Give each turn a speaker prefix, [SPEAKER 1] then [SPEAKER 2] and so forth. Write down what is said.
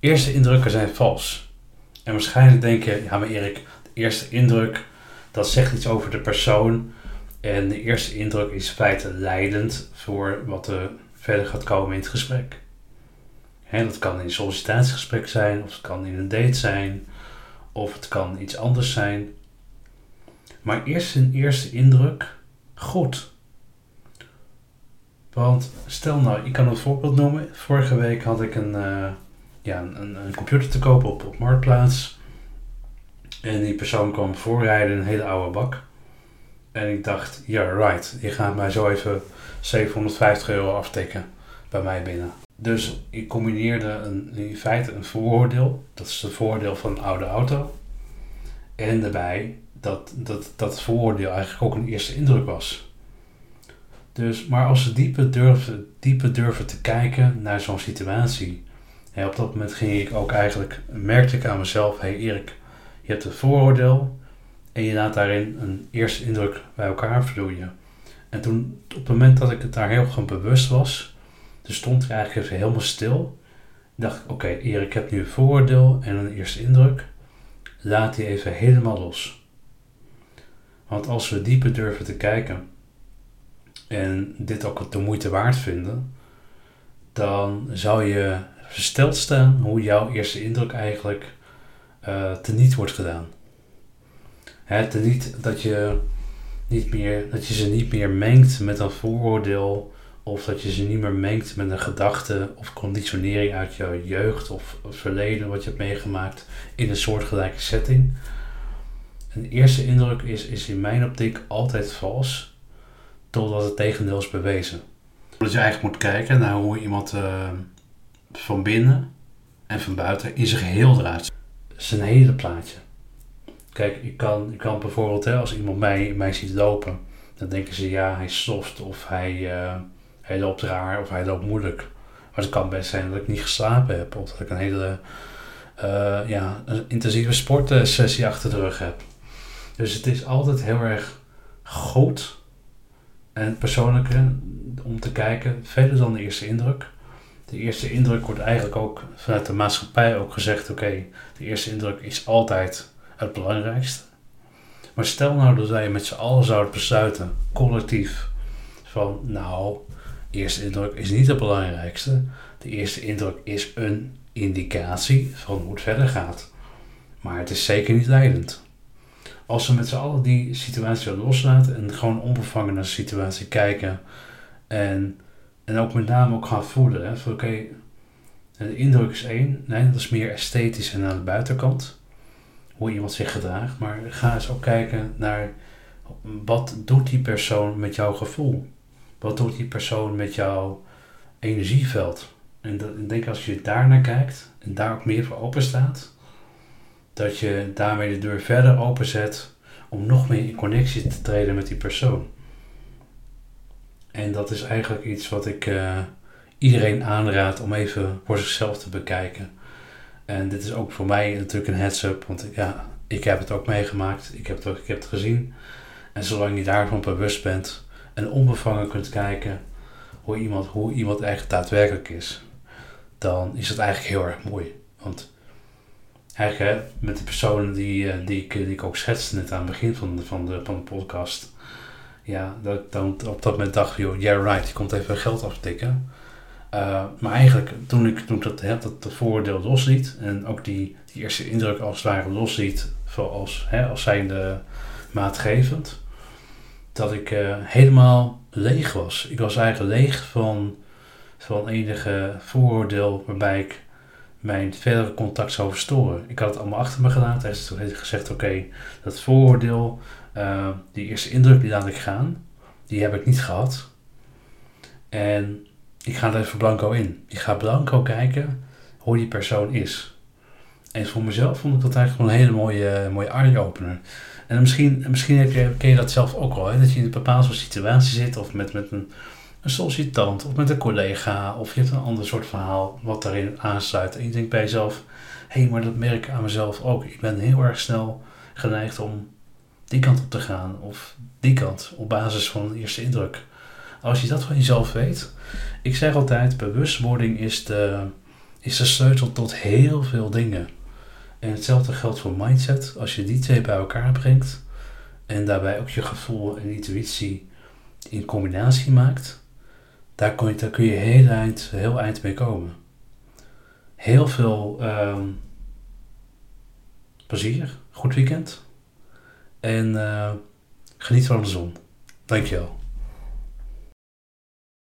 [SPEAKER 1] Eerste indrukken zijn vals. En waarschijnlijk denk je, ja maar Erik, de eerste indruk, dat zegt iets over de persoon. En de eerste indruk is in feite leidend voor wat er verder gaat komen in het gesprek. Hè, dat kan in een sollicitatiegesprek zijn, of het kan in een date zijn, of het kan iets anders zijn. Maar eerst een eerste indruk goed. Want stel nou, ik kan een voorbeeld noemen. Vorige week had ik een, uh, ja, een, een, computer te kopen op, op Marktplaats. En die persoon kwam voorrijden, een hele oude bak. En ik dacht, ja right, je gaat mij zo even 750 euro aftikken bij mij binnen. Dus ik combineerde een, in feite een vooroordeel. Dat is het voordeel van een oude auto. En daarbij dat, dat, dat vooroordeel eigenlijk ook een eerste indruk was. Dus, maar als ze dieper durven, dieper durven te kijken naar zo'n situatie. Op dat moment ging ik ook eigenlijk, merkte ik aan mezelf, hey Erik, je hebt een vooroordeel en je laat daarin een eerste indruk bij elkaar vloeien. En toen, op het moment dat ik het daar heel gewoon bewust was, toen stond ik eigenlijk even helemaal stil. dacht ik, oké Erik, ik heb nu een vooroordeel en een eerste indruk. Laat die even helemaal los. Want als we dieper durven te kijken en dit ook de moeite waard vinden, dan zou je versteld staan hoe jouw eerste indruk eigenlijk uh, teniet wordt gedaan. Hè, teniet dat je, niet meer, dat je ze niet meer mengt met een vooroordeel of dat je ze niet meer mengt met een gedachte of conditionering uit jouw jeugd of verleden wat je hebt meegemaakt in een soortgelijke setting. Een eerste indruk is, is in mijn optiek altijd vals, totdat het tegendeel is bewezen. Dat je eigenlijk moet kijken naar hoe iemand uh, van binnen en van buiten in zijn geheel eruit Zijn hele plaatje. Kijk, ik kan, ik kan bijvoorbeeld, hè, als iemand mij, mij ziet lopen, dan denken ze ja, hij is soft of hij, uh, hij loopt raar of hij loopt moeilijk. Maar het kan best zijn dat ik niet geslapen heb of dat ik een hele uh, ja, een intensieve sportsessie achter de rug heb. Dus het is altijd heel erg goed en persoonlijker om te kijken, verder dan de eerste indruk. De eerste indruk wordt eigenlijk ook vanuit de maatschappij ook gezegd: oké, de eerste indruk is altijd het belangrijkste. Maar stel nou dat wij met z'n allen zouden besluiten, collectief, van nou, de eerste indruk is niet het belangrijkste. De eerste indruk is een indicatie van hoe het verder gaat. Maar het is zeker niet leidend als we met z'n allen die situatie loslaten en gewoon onbevangen naar de situatie kijken en, en ook met name ook gaan voelen. Hè, van oké, de indruk is één, nee, dat is meer esthetisch en aan de buitenkant, hoe iemand zich gedraagt, maar ga eens ook kijken naar wat doet die persoon met jouw gevoel? Wat doet die persoon met jouw energieveld? En dat, ik denk als je daar naar kijkt en daar ook meer voor open staat, dat je daarmee de deur verder openzet om nog meer in connectie te treden met die persoon. En dat is eigenlijk iets wat ik uh, iedereen aanraad om even voor zichzelf te bekijken. En dit is ook voor mij natuurlijk een heads-up, want ja, ik heb het ook meegemaakt, ik heb het, ook, ik heb het gezien. En zolang je daarvan bewust bent en onbevangen kunt kijken hoe iemand, hoe iemand eigenlijk daadwerkelijk is, dan is het eigenlijk heel erg mooi. Want eigenlijk met de personen die, eh, die, ik, die ik ook schetste net aan het begin van de, van de, van de podcast. Ja, dat dan op dat moment dacht, joh, yeah right, je komt even geld aftikken. Uh, maar eigenlijk toen ik, toen dat, hè, dat, dat vooroordeel losliet en ook die, die eerste indruk als het ware losliet als, als zijnde maatgevend, dat ik uh, helemaal leeg was. Ik was eigenlijk leeg van, van enige vooroordeel waarbij ik mijn verdere contact zou verstoren. Ik had het allemaal achter me gelaten. Hij heeft gezegd, oké, dat vooroordeel, uh, die eerste indruk, die laat ik gaan. Die heb ik niet gehad. En ik ga er even blanco in. Ik ga blanco kijken hoe die persoon is. En voor mezelf vond ik dat eigenlijk een hele mooie, mooie eye-opener. En misschien, misschien heb je, ken je dat zelf ook wel, hè? dat je in een bepaalde situatie zit of met, met een een sollicitant of met een collega of je hebt een ander soort verhaal wat daarin aansluit. En je denkt bij jezelf, hé, hey, maar dat merk ik aan mezelf ook. Ik ben heel erg snel geneigd om die kant op te gaan of die kant op basis van een eerste indruk. Als je dat van jezelf weet, ik zeg altijd, bewustwording is de, is de sleutel tot heel veel dingen. En hetzelfde geldt voor mindset. Als je die twee bij elkaar brengt en daarbij ook je gevoel en intuïtie in combinatie maakt, daar kun je, heel, eind, heel eind mee komen. Heel veel ehm, plezier, goed weekend en uh, geniet van de zon. Dankjewel.